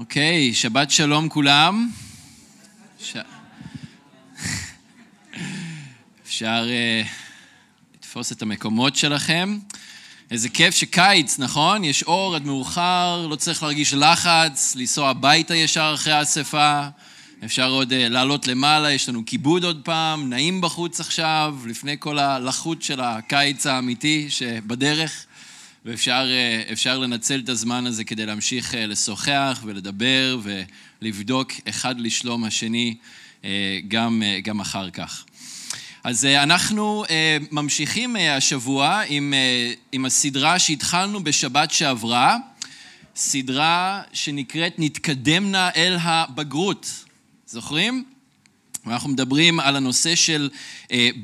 אוקיי, שבת שלום כולם. ש... אפשר uh, לתפוס את המקומות שלכם. איזה כיף שקיץ, נכון? יש אור עד מאוחר, לא צריך להרגיש לחץ, לנסוע הביתה ישר אחרי האספה. אפשר עוד uh, לעלות למעלה, יש לנו כיבוד עוד פעם, נעים בחוץ עכשיו, לפני כל הלחות של הקיץ האמיתי שבדרך. ואפשר לנצל את הזמן הזה כדי להמשיך לשוחח ולדבר ולבדוק אחד לשלום השני גם, גם אחר כך. אז אנחנו ממשיכים השבוע עם, עם הסדרה שהתחלנו בשבת שעברה, סדרה שנקראת נתקדמנה אל הבגרות. זוכרים? ואנחנו מדברים על הנושא של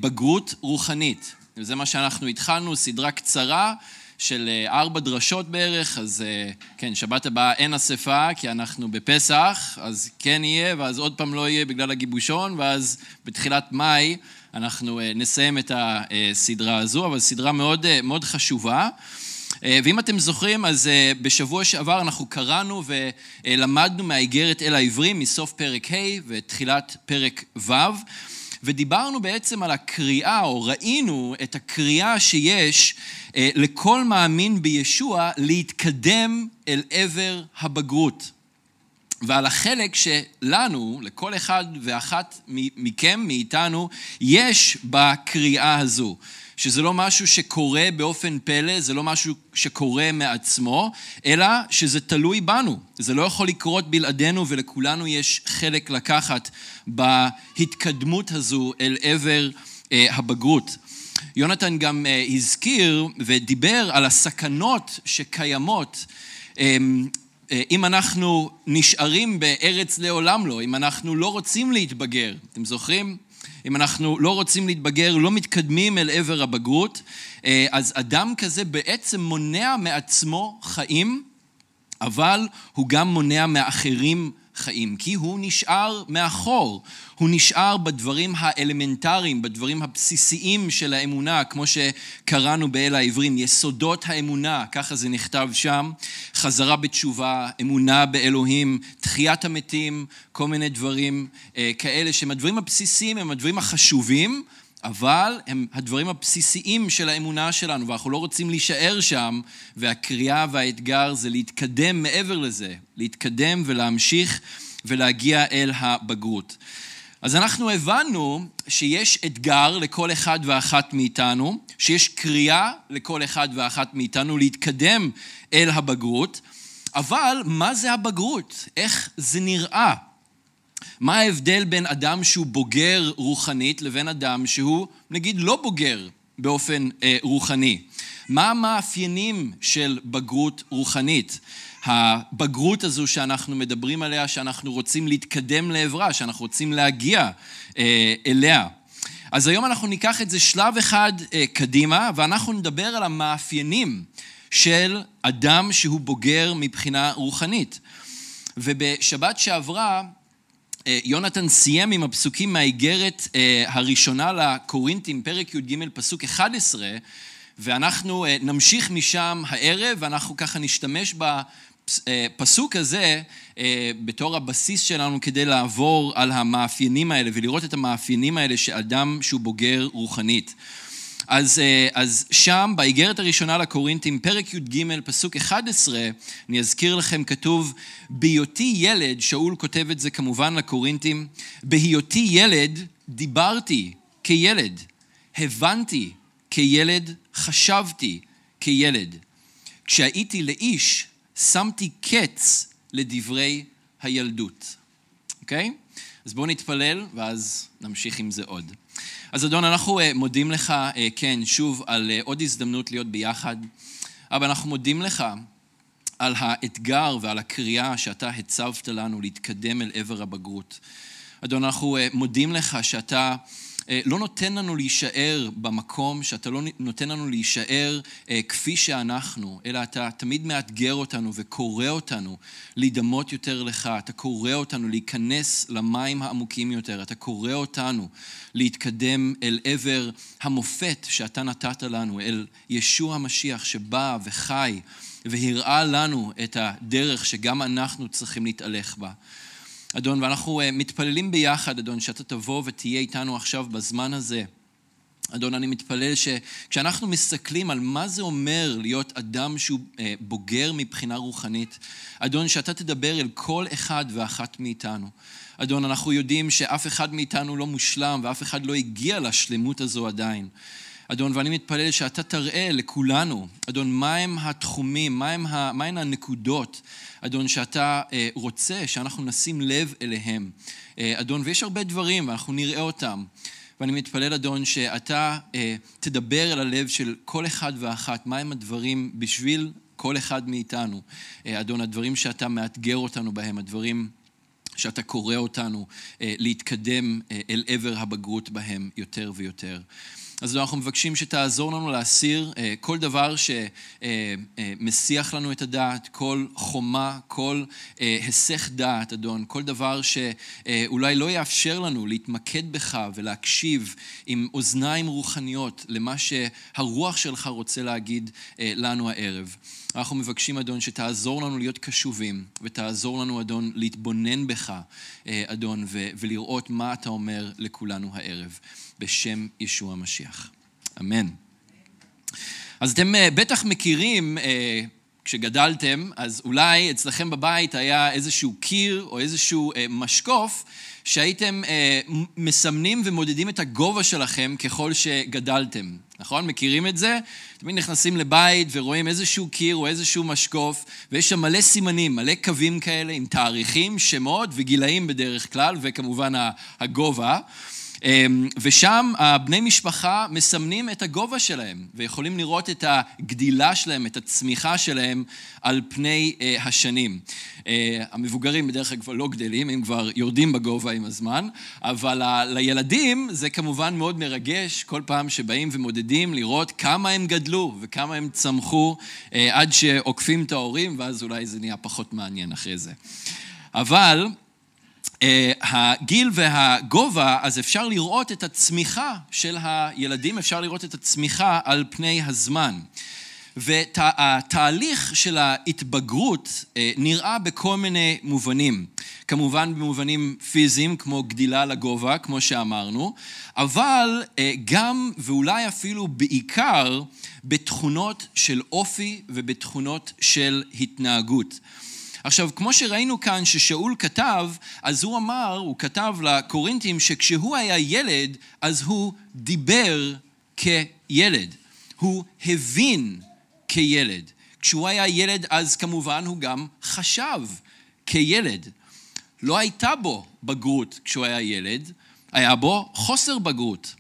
בגרות רוחנית. וזה מה שאנחנו התחלנו, סדרה קצרה של ארבע דרשות בערך, אז כן, שבת הבאה אין אספה, כי אנחנו בפסח, אז כן יהיה, ואז עוד פעם לא יהיה בגלל הגיבושון, ואז בתחילת מאי אנחנו נסיים את הסדרה הזו, אבל סדרה מאוד, מאוד חשובה. ואם אתם זוכרים, אז בשבוע שעבר אנחנו קראנו ולמדנו מהאיגרת אל העברים, מסוף פרק ה' ותחילת פרק ו'. ודיברנו בעצם על הקריאה, או ראינו את הקריאה שיש לכל מאמין בישוע להתקדם אל עבר הבגרות. ועל החלק שלנו, לכל אחד ואחת מכם, מאיתנו, יש בקריאה הזו. שזה לא משהו שקורה באופן פלא, זה לא משהו שקורה מעצמו, אלא שזה תלוי בנו. זה לא יכול לקרות בלעדינו ולכולנו יש חלק לקחת בהתקדמות הזו אל עבר הבגרות. יונתן גם הזכיר ודיבר על הסכנות שקיימות אם אנחנו נשארים בארץ לעולם לא, אם אנחנו לא רוצים להתבגר. אתם זוכרים? אם אנחנו לא רוצים להתבגר, לא מתקדמים אל עבר הבגרות, אז אדם כזה בעצם מונע מעצמו חיים, אבל הוא גם מונע מאחרים חיים, כי הוא נשאר מאחור, הוא נשאר בדברים האלמנטריים, בדברים הבסיסיים של האמונה, כמו שקראנו באל העברים, יסודות האמונה, ככה זה נכתב שם, חזרה בתשובה, אמונה באלוהים, תחיית המתים, כל מיני דברים כאלה שהם הדברים הבסיסיים, הם הדברים החשובים, אבל הם הדברים הבסיסיים של האמונה שלנו, ואנחנו לא רוצים להישאר שם, והקריאה והאתגר זה להתקדם מעבר לזה, להתקדם ולהמשיך ולהגיע אל הבגרות. אז אנחנו הבנו שיש אתגר לכל אחד ואחת מאיתנו, שיש קריאה לכל אחד ואחת מאיתנו להתקדם אל הבגרות, אבל מה זה הבגרות? איך זה נראה? מה ההבדל בין אדם שהוא בוגר רוחנית לבין אדם שהוא, נגיד, לא בוגר באופן אה, רוחני? מה המאפיינים של בגרות רוחנית? הבגרות הזו שאנחנו מדברים עליה, שאנחנו רוצים להתקדם לעברה, שאנחנו רוצים להגיע אה, אליה. אז היום אנחנו ניקח את זה שלב אחד אה, קדימה, ואנחנו נדבר על המאפיינים של אדם שהוא בוגר מבחינה רוחנית. ובשבת שעברה, יונתן סיים עם הפסוקים מהאיגרת הראשונה לקורינטים, פרק י"ג, פסוק 11, ואנחנו נמשיך משם הערב, ואנחנו ככה נשתמש בפסוק הזה בתור הבסיס שלנו כדי לעבור על המאפיינים האלה ולראות את המאפיינים האלה של אדם שהוא בוגר רוחנית. אז, אז שם, באיגרת הראשונה לקורינטים, פרק י"ג, פסוק 11, אני אזכיר לכם, כתוב, בהיותי ילד, שאול כותב את זה כמובן לקורינטים, בהיותי ילד דיברתי כילד, הבנתי כילד, חשבתי כילד. כשהייתי לאיש, שמתי קץ לדברי הילדות. אוקיי? אז בואו נתפלל, ואז נמשיך עם זה עוד. אז אדון, אנחנו מודים לך, כן, שוב, על עוד הזדמנות להיות ביחד, אבל אנחנו מודים לך על האתגר ועל הקריאה שאתה הצבת לנו להתקדם אל עבר הבגרות. אדון, אנחנו מודים לך שאתה לא נותן לנו להישאר במקום, שאתה לא נותן לנו להישאר כפי שאנחנו, אלא אתה תמיד מאתגר אותנו וקורא אותנו להידמות יותר לך, אתה קורא אותנו להיכנס למים העמוקים יותר, אתה קורא אותנו להתקדם אל עבר המופת שאתה נתת לנו, אל ישוע המשיח שבא וחי והראה לנו את הדרך שגם אנחנו צריכים להתהלך בה. אדון, ואנחנו אה, מתפללים ביחד, אדון, שאתה תבוא ותהיה איתנו עכשיו בזמן הזה. אדון, אני מתפלל שכשאנחנו מסתכלים על מה זה אומר להיות אדם שהוא אה, בוגר מבחינה רוחנית, אדון, שאתה תדבר אל כל אחד ואחת מאיתנו. אדון, אנחנו יודעים שאף אחד מאיתנו לא מושלם ואף אחד לא הגיע לשלמות הזו עדיין. אדון, ואני מתפלל שאתה תראה לכולנו, אדון, מהם התחומים, מהם, מהן הנקודות, אדון, שאתה אה, רוצה שאנחנו נשים לב אליהם. אה, אדון, ויש הרבה דברים, ואנחנו נראה אותם. ואני מתפלל, אדון, שאתה אה, תדבר אל הלב של כל אחד ואחת, מהם הדברים בשביל כל אחד מאיתנו. אה, אדון, הדברים שאתה מאתגר אותנו בהם, הדברים שאתה קורא אותנו אה, להתקדם אה, אל עבר הבגרות בהם יותר ויותר. אז אנחנו מבקשים שתעזור לנו להסיר אה, כל דבר שמסיח לנו את הדעת, כל חומה, כל היסח דעת, אדון, כל דבר שאולי לא יאפשר לנו להתמקד בך ולהקשיב עם אוזניים רוחניות למה שהרוח שלך רוצה להגיד לנו הערב. אנחנו מבקשים, אדון, שתעזור לנו להיות קשובים, ותעזור לנו, אדון, להתבונן בך, אדון, ולראות מה אתה אומר לכולנו הערב. בשם ישוע המשיח. אמן. אז אתם אה, בטח מכירים, אה, כשגדלתם, אז אולי אצלכם בבית היה איזשהו קיר או איזשהו אה, משקוף שהייתם מסמנים ומודדים את הגובה שלכם ככל שגדלתם, נכון? מכירים את זה? תמיד נכנסים לבית ורואים איזשהו קיר או איזשהו משקוף, ויש שם מלא סימנים, מלא קווים כאלה עם תאריכים, שמות וגילאים בדרך כלל, וכמובן הגובה. אמ, ושם הבני משפחה מסמנים את הגובה שלהם, ויכולים לראות את הגדילה שלהם, את הצמיחה שלהם על פני אה, השנים. אה, המבוגרים בדרך כלל כבר לא גדלים, הם כבר יורדים בגובה עם הזמן, אבל לילדים זה כמובן מאוד מרגש כל פעם שבאים ומודדים לראות כמה הם גדלו וכמה הם צמחו אה, עד שעוקפים את ההורים, ואז אולי זה נהיה פחות מעניין אחרי זה. אבל הגיל והגובה, אז אפשר לראות את הצמיחה של הילדים, אפשר לראות את הצמיחה על פני הזמן. והתהליך של ההתבגרות אה, נראה בכל מיני מובנים. כמובן במובנים פיזיים, כמו גדילה לגובה, כמו שאמרנו, אבל אה, גם, ואולי אפילו בעיקר, בתכונות של אופי ובתכונות של התנהגות. עכשיו, כמו שראינו כאן ששאול כתב, אז הוא אמר, הוא כתב לקורינטים שכשהוא היה ילד, אז הוא דיבר כילד. הוא הבין כילד. כשהוא היה ילד, אז כמובן הוא גם חשב כילד. לא הייתה בו בגרות כשהוא היה ילד, היה בו חוסר בגרות.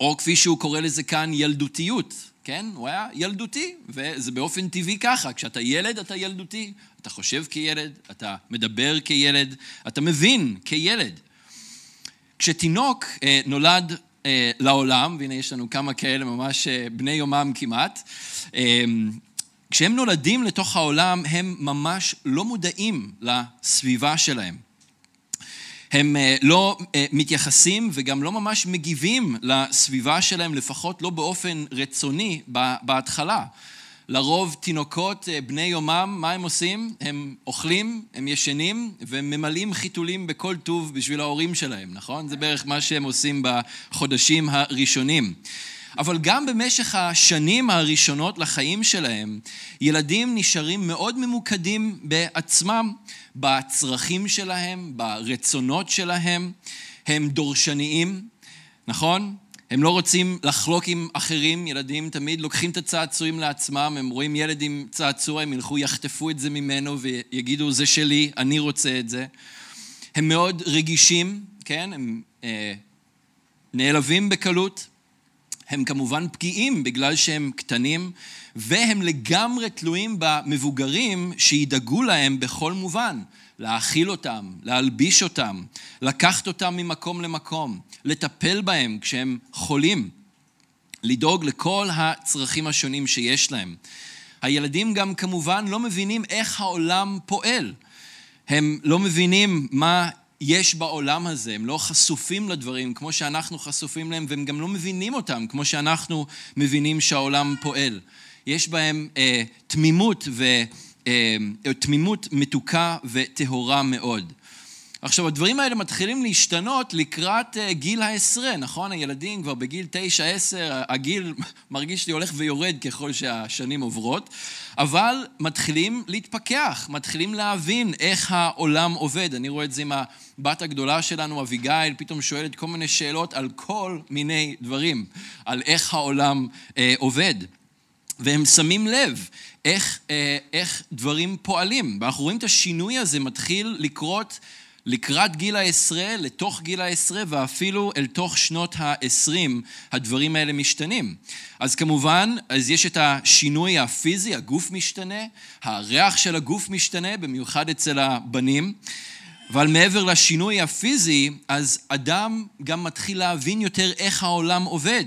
או כפי שהוא קורא לזה כאן, ילדותיות. כן? הוא היה ילדותי, וזה באופן טבעי ככה. כשאתה ילד, אתה ילדותי. אתה חושב כילד, אתה מדבר כילד, אתה מבין כילד. כשתינוק אה, נולד אה, לעולם, והנה יש לנו כמה כאלה ממש אה, בני יומם כמעט, אה, כשהם נולדים לתוך העולם, הם ממש לא מודעים לסביבה שלהם. הם אה, לא אה, מתייחסים וגם לא ממש מגיבים לסביבה שלהם, לפחות לא באופן רצוני בהתחלה. לרוב תינוקות אה, בני יומם, מה הם עושים? הם אוכלים, הם ישנים וממלאים חיתולים בכל טוב בשביל ההורים שלהם, נכון? זה בערך מה שהם עושים בחודשים הראשונים. אבל גם במשך השנים הראשונות לחיים שלהם, ילדים נשארים מאוד ממוקדים בעצמם, בצרכים שלהם, ברצונות שלהם, הם דורשניים, נכון? הם לא רוצים לחלוק עם אחרים, ילדים תמיד לוקחים את הצעצועים לעצמם, הם רואים ילד עם צעצוע, הם ילכו, יחטפו את זה ממנו ויגידו, זה שלי, אני רוצה את זה. הם מאוד רגישים, כן? הם אה, נעלבים בקלות. הם כמובן פגיעים בגלל שהם קטנים, והם לגמרי תלויים במבוגרים שידאגו להם בכל מובן. להאכיל אותם, להלביש אותם, לקחת אותם ממקום למקום, לטפל בהם כשהם חולים, לדאוג לכל הצרכים השונים שיש להם. הילדים גם כמובן לא מבינים איך העולם פועל. הם לא מבינים מה יש בעולם הזה, הם לא חשופים לדברים כמו שאנחנו חשופים להם, והם גם לא מבינים אותם כמו שאנחנו מבינים שהעולם פועל. יש בהם אה, תמימות, ו, אה, תמימות מתוקה וטהורה מאוד. עכשיו, הדברים האלה מתחילים להשתנות לקראת uh, גיל העשרה, נכון? הילדים כבר בגיל תשע, עשר, הגיל מרגיש לי הולך ויורד ככל שהשנים עוברות, אבל מתחילים להתפכח, מתחילים להבין איך העולם עובד. אני רואה את זה עם הבת הגדולה שלנו, אביגיל, פתאום שואלת כל מיני שאלות על כל מיני דברים, על איך העולם uh, עובד. והם שמים לב איך, אה, איך דברים פועלים. ואנחנו רואים את השינוי הזה מתחיל לקרות לקראת גיל העשרה, לתוך גיל העשרה ואפילו אל תוך שנות העשרים הדברים האלה משתנים. אז כמובן, אז יש את השינוי הפיזי, הגוף משתנה, הריח של הגוף משתנה, במיוחד אצל הבנים. אבל מעבר לשינוי הפיזי, אז אדם גם מתחיל להבין יותר איך העולם עובד.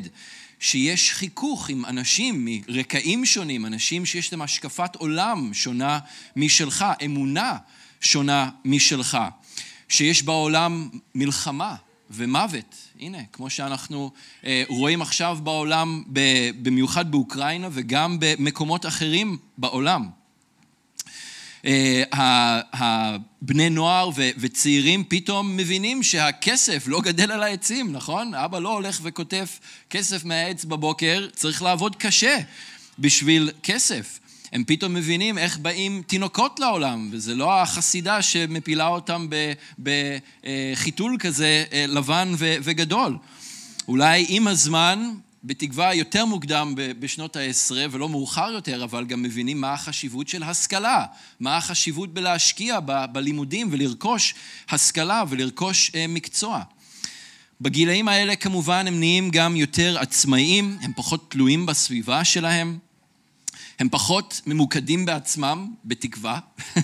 שיש חיכוך עם אנשים מרקעים שונים, אנשים שיש להם השקפת עולם שונה משלך, אמונה שונה משלך. שיש בעולם מלחמה ומוות. הנה, כמו שאנחנו אה, רואים עכשיו בעולם, במיוחד באוקראינה וגם במקומות אחרים בעולם. הבני נוער וצעירים פתאום מבינים שהכסף לא גדל על העצים, נכון? אבא לא הולך וכותב כסף מהעץ בבוקר, צריך לעבוד קשה בשביל כסף. הם פתאום מבינים איך באים תינוקות לעולם, וזה לא החסידה שמפילה אותם בחיתול כזה אה, לבן וגדול. אולי עם הזמן, בתקווה יותר מוקדם בשנות העשרה ולא מאוחר יותר, אבל גם מבינים מה החשיבות של השכלה, מה החשיבות בלהשקיע בלימודים ולרכוש השכלה ולרכוש אה, מקצוע. בגילאים האלה כמובן הם נהיים גם יותר עצמאיים, הם פחות תלויים בסביבה שלהם. הם פחות ממוקדים בעצמם, בתקווה,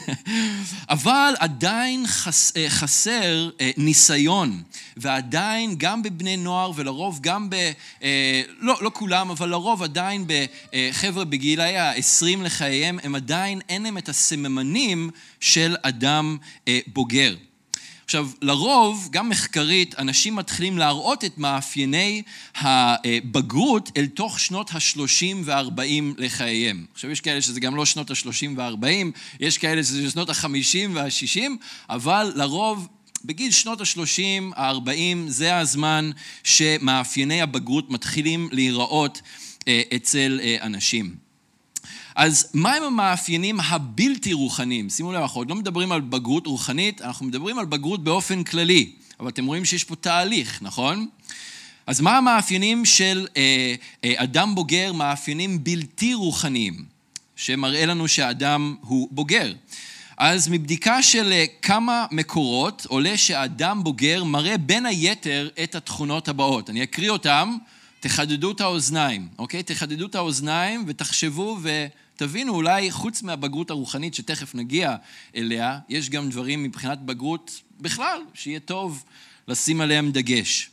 אבל עדיין חס, אה, חסר אה, ניסיון, ועדיין גם בבני נוער ולרוב גם ב... אה, לא, לא כולם, אבל לרוב עדיין בחבר'ה בגילאי ה-20 לחייהם, הם עדיין אין להם את הסממנים של אדם בוגר. עכשיו, לרוב, גם מחקרית, אנשים מתחילים להראות את מאפייני הבגרות אל תוך שנות ה-30 וה-40 לחייהם. עכשיו, יש כאלה שזה גם לא שנות ה-30 וה-40, יש כאלה שזה שנות ה-50 וה-60, אבל לרוב בגיל שנות ה-30, ה-40, זה הזמן שמאפייני הבגרות מתחילים להיראות אה, אצל אה, אנשים. אז מהם המאפיינים הבלתי רוחניים? שימו לב, אנחנו עוד לא מדברים על בגרות רוחנית, אנחנו מדברים על בגרות באופן כללי, אבל אתם רואים שיש פה תהליך, נכון? אז מה המאפיינים של אה, אה, אדם בוגר, מאפיינים בלתי רוחניים, שמראה לנו שהאדם הוא בוגר? אז מבדיקה של אה, כמה מקורות עולה שאדם בוגר מראה בין היתר את התכונות הבאות. אני אקריא אותם, תחדדו את האוזניים, אוקיי? תחדדו את האוזניים ותחשבו ו... תבינו, אולי חוץ מהבגרות הרוחנית שתכף נגיע אליה, יש גם דברים מבחינת בגרות בכלל, שיהיה טוב לשים עליהם דגש.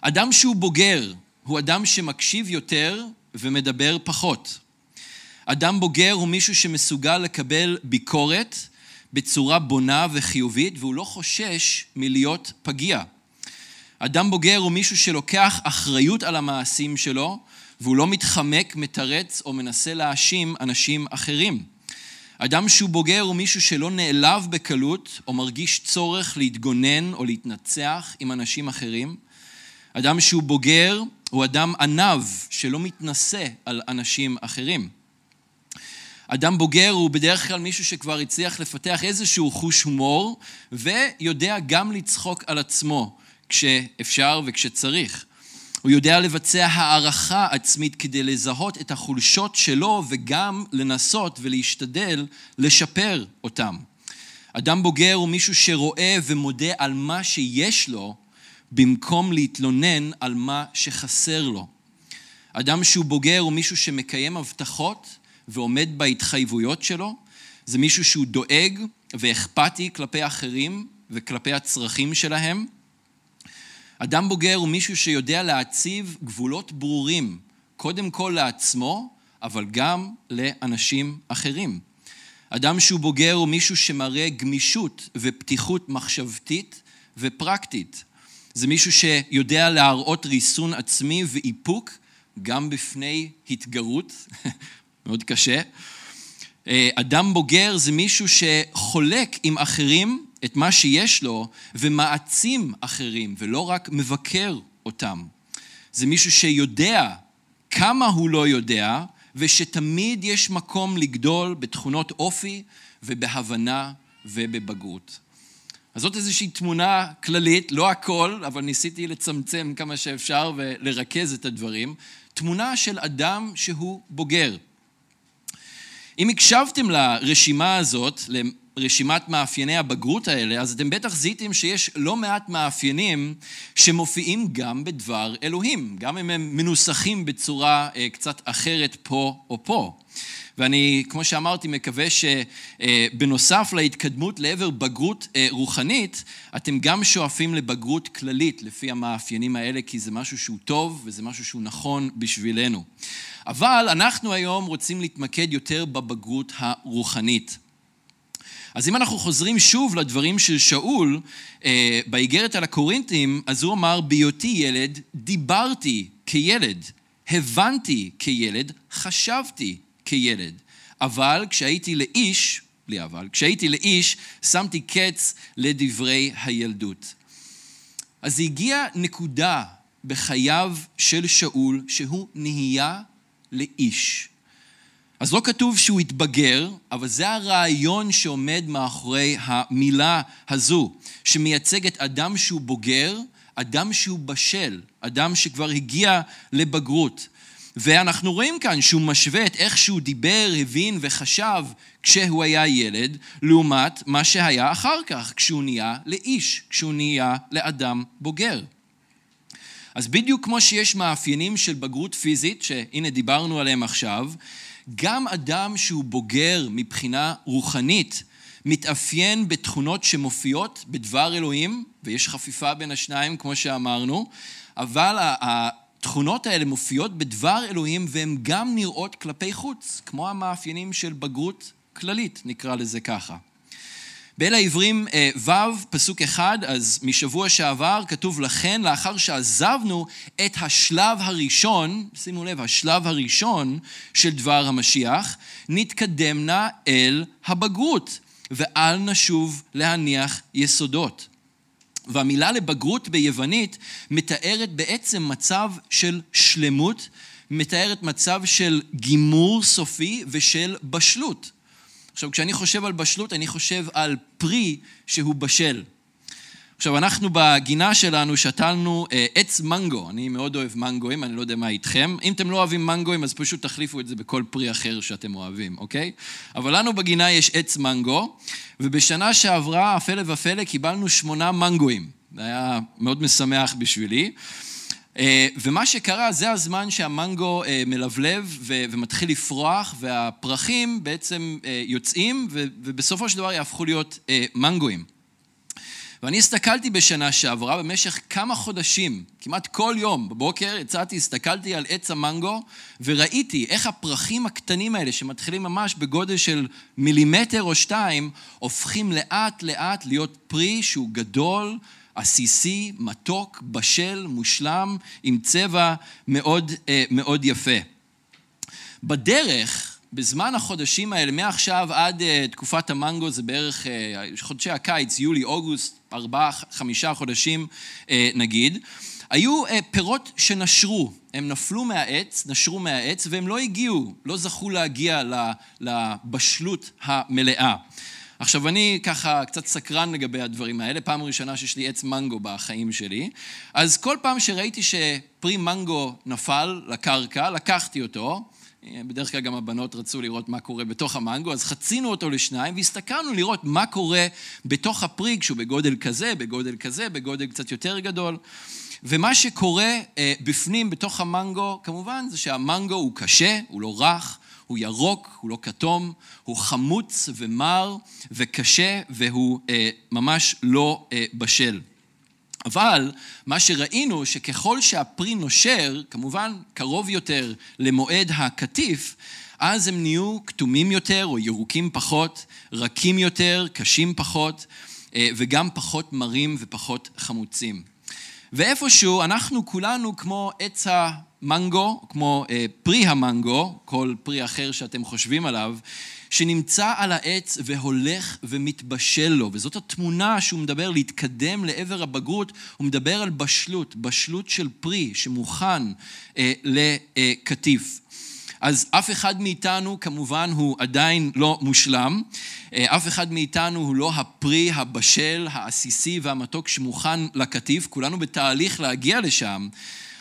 אדם שהוא בוגר הוא אדם שמקשיב יותר ומדבר פחות. אדם בוגר הוא מישהו שמסוגל לקבל ביקורת בצורה בונה וחיובית, והוא לא חושש מלהיות פגיע. אדם בוגר הוא מישהו שלוקח אחריות על המעשים שלו, והוא לא מתחמק, מתרץ או מנסה להאשים אנשים אחרים. אדם שהוא בוגר הוא מישהו שלא נעלב בקלות או מרגיש צורך להתגונן או להתנצח עם אנשים אחרים. אדם שהוא בוגר הוא אדם ענב שלא מתנשא על אנשים אחרים. אדם בוגר הוא בדרך כלל מישהו שכבר הצליח לפתח איזשהו חוש הומור ויודע גם לצחוק על עצמו כשאפשר וכשצריך. הוא יודע לבצע הערכה עצמית כדי לזהות את החולשות שלו וגם לנסות ולהשתדל לשפר אותם. אדם בוגר הוא מישהו שרואה ומודה על מה שיש לו במקום להתלונן על מה שחסר לו. אדם שהוא בוגר הוא מישהו שמקיים הבטחות ועומד בהתחייבויות שלו. זה מישהו שהוא דואג ואכפתי כלפי אחרים וכלפי הצרכים שלהם. אדם בוגר הוא מישהו שיודע להציב גבולות ברורים, קודם כל לעצמו, אבל גם לאנשים אחרים. אדם שהוא בוגר הוא מישהו שמראה גמישות ופתיחות מחשבתית ופרקטית. זה מישהו שיודע להראות ריסון עצמי ואיפוק גם בפני התגרות, מאוד קשה. אה, אדם בוגר זה מישהו שחולק עם אחרים את מה שיש לו ומעצים אחרים ולא רק מבקר אותם. זה מישהו שיודע כמה הוא לא יודע ושתמיד יש מקום לגדול בתכונות אופי ובהבנה ובבגרות. אז זאת איזושהי תמונה כללית, לא הכל, אבל ניסיתי לצמצם כמה שאפשר ולרכז את הדברים. תמונה של אדם שהוא בוגר. אם הקשבתם לרשימה הזאת, לרשימת מאפייני הבגרות האלה, אז אתם בטח זיהיתם שיש לא מעט מאפיינים שמופיעים גם בדבר אלוהים, גם אם הם מנוסחים בצורה אה, קצת אחרת פה או פה. ואני, כמו שאמרתי, מקווה שבנוסף להתקדמות לעבר בגרות אה, רוחנית, אתם גם שואפים לבגרות כללית לפי המאפיינים האלה, כי זה משהו שהוא טוב וזה משהו שהוא נכון בשבילנו. אבל אנחנו היום רוצים להתמקד יותר בבגרות הרוחנית. אז אם אנחנו חוזרים שוב לדברים של שאול, אה, באיגרת על הקורינטים, אז הוא אמר, בהיותי ילד, דיברתי כילד, הבנתי כילד, חשבתי כילד. אבל כשהייתי לאיש, בלי אבל, כשהייתי לאיש, שמתי קץ לדברי הילדות. אז הגיעה נקודה בחייו של שאול שהוא נהיה לאיש. אז לא כתוב שהוא התבגר, אבל זה הרעיון שעומד מאחורי המילה הזו, שמייצגת אדם שהוא בוגר, אדם שהוא בשל, אדם שכבר הגיע לבגרות. ואנחנו רואים כאן שהוא משווה את איך שהוא דיבר, הבין וחשב כשהוא היה ילד, לעומת מה שהיה אחר כך, כשהוא נהיה לאיש, כשהוא נהיה לאדם בוגר. אז בדיוק כמו שיש מאפיינים של בגרות פיזית, שהנה דיברנו עליהם עכשיו, גם אדם שהוא בוגר מבחינה רוחנית, מתאפיין בתכונות שמופיעות בדבר אלוהים, ויש חפיפה בין השניים, כמו שאמרנו, אבל התכונות האלה מופיעות בדבר אלוהים והן גם נראות כלפי חוץ, כמו המאפיינים של בגרות כללית, נקרא לזה ככה. באל העברים אה, ו', פסוק אחד, אז משבוע שעבר כתוב לכן, לאחר שעזבנו את השלב הראשון, שימו לב, השלב הראשון של דבר המשיח, נתקדמנה אל הבגרות, ואל נשוב להניח יסודות. והמילה לבגרות ביוונית מתארת בעצם מצב של שלמות, מתארת מצב של גימור סופי ושל בשלות. עכשיו, כשאני חושב על בשלות, אני חושב על פרי שהוא בשל. עכשיו, אנחנו בגינה שלנו שתלנו אה, עץ מנגו. אני מאוד אוהב מנגוים, אני לא יודע מה איתכם. אם אתם לא אוהבים מנגוים, אז פשוט תחליפו את זה בכל פרי אחר שאתם אוהבים, אוקיי? אבל לנו בגינה יש עץ מנגו, ובשנה שעברה, הפלא ופלא, קיבלנו שמונה מנגוים. זה היה מאוד משמח בשבילי. אה, ומה שקרה, זה הזמן שהמנגו אה, מלבלב ומתחיל לפרוח, והפרחים בעצם אה, יוצאים, ובסופו של דבר יהפכו להיות מנגואים. ואני הסתכלתי בשנה שעברה במשך כמה חודשים, כמעט כל יום בבוקר יצאתי, הסתכלתי על עץ המנגו וראיתי איך הפרחים הקטנים האלה שמתחילים ממש בגודל של מילימטר או שתיים, הופכים לאט לאט להיות פרי שהוא גדול עסיסי, מתוק, בשל, מושלם, עם צבע מאוד, אה, מאוד יפה. בדרך, בזמן החודשים האלה, מעכשיו עד uh, תקופת המנגו, זה בערך uh, חודשי הקיץ, יולי, אוגוסט, ארבעה, חמישה חודשים נגיד, היו פירות שנשרו, הם נפלו מהעץ, נשרו מהעץ, והם לא הגיעו, לא זכו להגיע לבשלות המלאה. עכשיו, אני ככה קצת סקרן לגבי הדברים האלה, פעם ראשונה שיש לי עץ מנגו בחיים שלי, אז כל פעם שראיתי שפרי מנגו נפל לקרקע, לקחתי אותו, בדרך כלל גם הבנות רצו לראות מה קורה בתוך המנגו, אז חצינו אותו לשניים והסתכלנו לראות מה קורה בתוך הפרי כשהוא בגודל כזה, בגודל כזה, בגודל קצת יותר גדול. ומה שקורה אה, בפנים, בתוך המנגו, כמובן, זה שהמנגו הוא קשה, הוא לא רך, הוא ירוק, הוא לא כתום, הוא חמוץ ומר וקשה והוא אה, ממש לא אה, בשל. אבל מה שראינו שככל שהפרי נושר, כמובן קרוב יותר למועד הקטיף, אז הם נהיו כתומים יותר או ירוקים פחות, רכים יותר, קשים פחות, אה, וגם פחות מרים ופחות חמוצים. ואיפשהו אנחנו כולנו כמו עץ המנגו, כמו אה, פרי המנגו, כל פרי אחר שאתם חושבים עליו, שנמצא על העץ והולך ומתבשל לו. וזאת התמונה שהוא מדבר להתקדם לעבר הבגרות, הוא מדבר על בשלות, בשלות של פרי שמוכן אה, לקטיף. אז אף אחד מאיתנו כמובן הוא עדיין לא מושלם, אה, אף אחד מאיתנו הוא לא הפרי הבשל, העסיסי והמתוק שמוכן לקטיף, כולנו בתהליך להגיע לשם,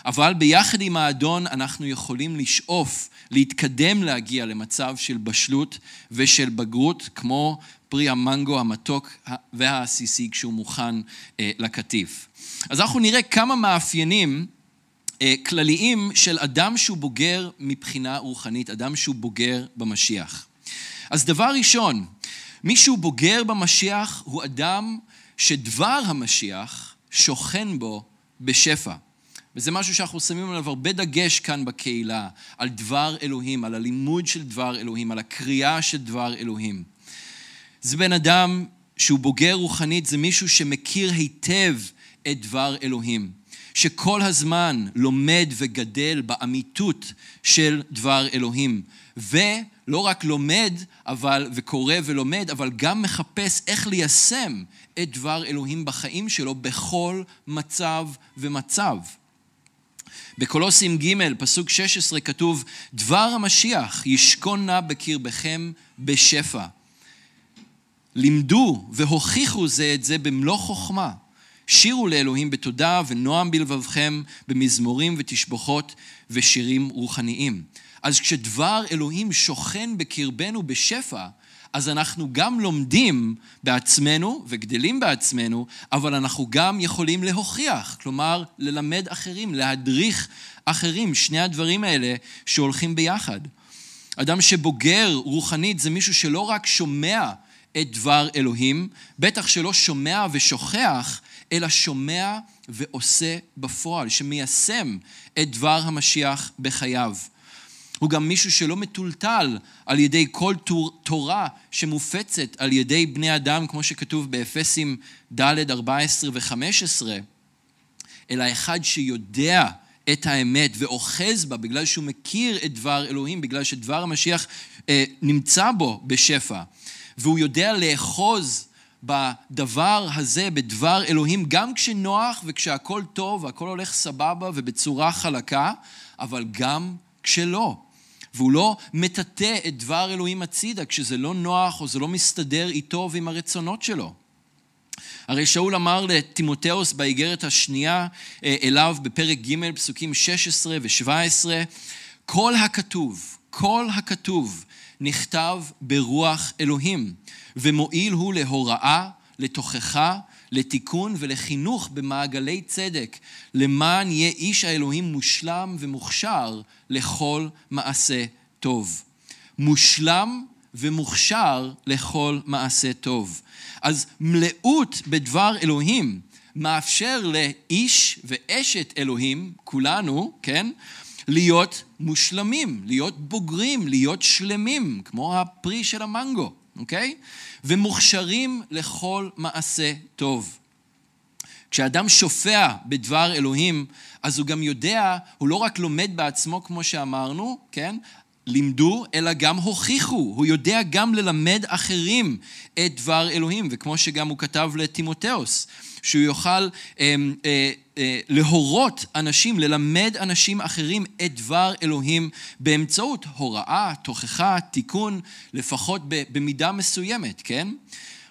אבל ביחד עם האדון אנחנו יכולים לשאוף, להתקדם להגיע למצב של בשלות ושל בגרות, כמו פרי המנגו המתוק והעסיסי כשהוא מוכן אה, לקטיף. אז אנחנו נראה כמה מאפיינים כלליים של אדם שהוא בוגר מבחינה רוחנית, אדם שהוא בוגר במשיח. אז דבר ראשון, מי שהוא בוגר במשיח הוא אדם שדבר המשיח שוכן בו בשפע. וזה משהו שאנחנו שמים עליו הרבה דגש כאן בקהילה, על דבר אלוהים, על הלימוד של דבר אלוהים, על הקריאה של דבר אלוהים. זה בן אדם שהוא בוגר רוחנית, זה מישהו שמכיר היטב את דבר אלוהים. שכל הזמן לומד וגדל באמיתות של דבר אלוהים. ולא רק לומד אבל, וקורא ולומד, אבל גם מחפש איך ליישם את דבר אלוהים בחיים שלו בכל מצב ומצב. בקולוסים ג', פסוק 16, כתוב, דבר המשיח ישכון נא בקרבכם בשפע. לימדו והוכיחו זה את זה במלוא חוכמה. שירו לאלוהים בתודה ונועם בלבבכם במזמורים ותשבחות ושירים רוחניים. אז כשדבר אלוהים שוכן בקרבנו בשפע, אז אנחנו גם לומדים בעצמנו וגדלים בעצמנו, אבל אנחנו גם יכולים להוכיח, כלומר ללמד אחרים, להדריך אחרים, שני הדברים האלה שהולכים ביחד. אדם שבוגר רוחנית זה מישהו שלא רק שומע את דבר אלוהים, בטח שלא שומע ושוכח, אלא שומע ועושה בפועל, שמיישם את דבר המשיח בחייו. הוא גם מישהו שלא מטולטל על ידי כל תורה שמופצת על ידי בני אדם, כמו שכתוב באפסים ד' 14 ו-15, אלא אחד שיודע את האמת ואוחז בה בגלל שהוא מכיר את דבר אלוהים, בגלל שדבר המשיח אה, נמצא בו בשפע. והוא יודע לאחוז בדבר הזה, בדבר אלוהים, גם כשנוח וכשהכול טוב והכל הולך סבבה ובצורה חלקה, אבל גם כשלא. והוא לא מטאטא את דבר אלוהים הצידה כשזה לא נוח או זה לא מסתדר איתו ועם הרצונות שלו. הרי שאול אמר לטימותאוס באיגרת השנייה אה, אליו בפרק ג' פסוקים 16 ו-17, כל הכתוב, כל הכתוב נכתב ברוח אלוהים, ומועיל הוא להוראה, לתוכחה, לתיקון ולחינוך במעגלי צדק, למען יהיה איש האלוהים מושלם ומוכשר לכל מעשה טוב. מושלם ומוכשר לכל מעשה טוב. אז מלאות בדבר אלוהים מאפשר לאיש ואשת אלוהים, כולנו, כן? להיות מושלמים, להיות בוגרים, להיות שלמים, כמו הפרי של המנגו, אוקיי? ומוכשרים לכל מעשה טוב. כשאדם שופע בדבר אלוהים, אז הוא גם יודע, הוא לא רק לומד בעצמו כמו שאמרנו, כן? לימדו, אלא גם הוכיחו. הוא יודע גם ללמד אחרים את דבר אלוהים, וכמו שגם הוא כתב לטימותאוס, שהוא יוכל אה, אה, אה, להורות אנשים, ללמד אנשים אחרים את דבר אלוהים באמצעות הוראה, תוכחה, תיקון, לפחות במידה מסוימת, כן?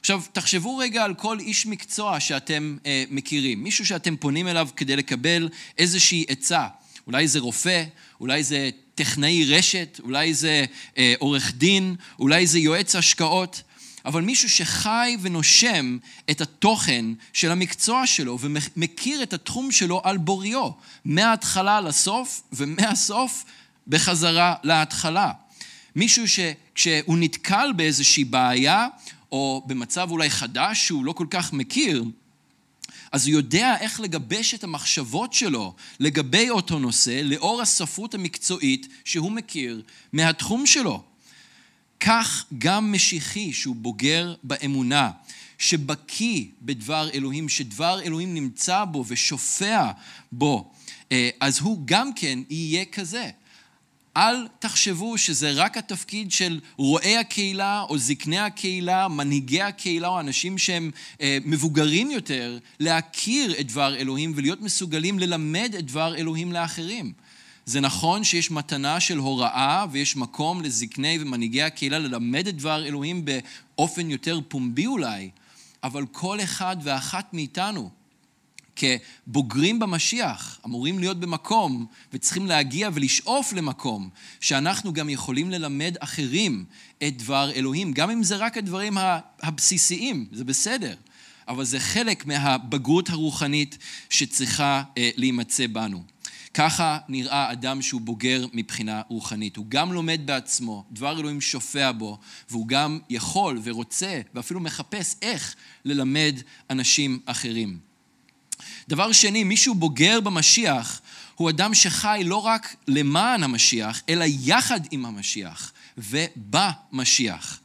עכשיו, תחשבו רגע על כל איש מקצוע שאתם אה, מכירים, מישהו שאתם פונים אליו כדי לקבל איזושהי עצה. אולי זה רופא, אולי זה טכנאי רשת, אולי זה אה, עורך דין, אולי זה יועץ השקעות. אבל מישהו שחי ונושם את התוכן של המקצוע שלו ומכיר את התחום שלו על בוריו, מההתחלה לסוף ומהסוף בחזרה להתחלה. מישהו שכשהוא נתקל באיזושהי בעיה, או במצב אולי חדש שהוא לא כל כך מכיר, אז הוא יודע איך לגבש את המחשבות שלו לגבי אותו נושא, לאור הספרות המקצועית שהוא מכיר מהתחום שלו. כך גם משיחי שהוא בוגר באמונה, שבקיא בדבר אלוהים, שדבר אלוהים נמצא בו ושופע בו, אה, אז הוא גם כן יהיה כזה. אל תחשבו שזה רק התפקיד של רועי הקהילה או זקני הקהילה, מנהיגי הקהילה או אנשים שהם אה, מבוגרים יותר, להכיר את דבר אלוהים ולהיות מסוגלים ללמד את דבר אלוהים לאחרים. זה נכון שיש מתנה של הוראה ויש מקום לזקני ומנהיגי הקהילה ללמד את דבר אלוהים באופן יותר פומבי אולי, אבל כל אחד ואחת מאיתנו כבוגרים במשיח, אמורים להיות במקום וצריכים להגיע ולשאוף למקום שאנחנו גם יכולים ללמד אחרים את דבר אלוהים, גם אם זה רק הדברים הבסיסיים, זה בסדר, אבל זה חלק מהבגרות הרוחנית שצריכה אה, להימצא בנו. ככה נראה אדם שהוא בוגר מבחינה רוחנית. הוא גם לומד בעצמו, דבר אלוהים שופע בו, והוא גם יכול ורוצה ואפילו מחפש איך ללמד אנשים אחרים. דבר שני, מישהו בוגר במשיח הוא אדם שחי לא רק למען המשיח, אלא יחד עם המשיח ובמשיח.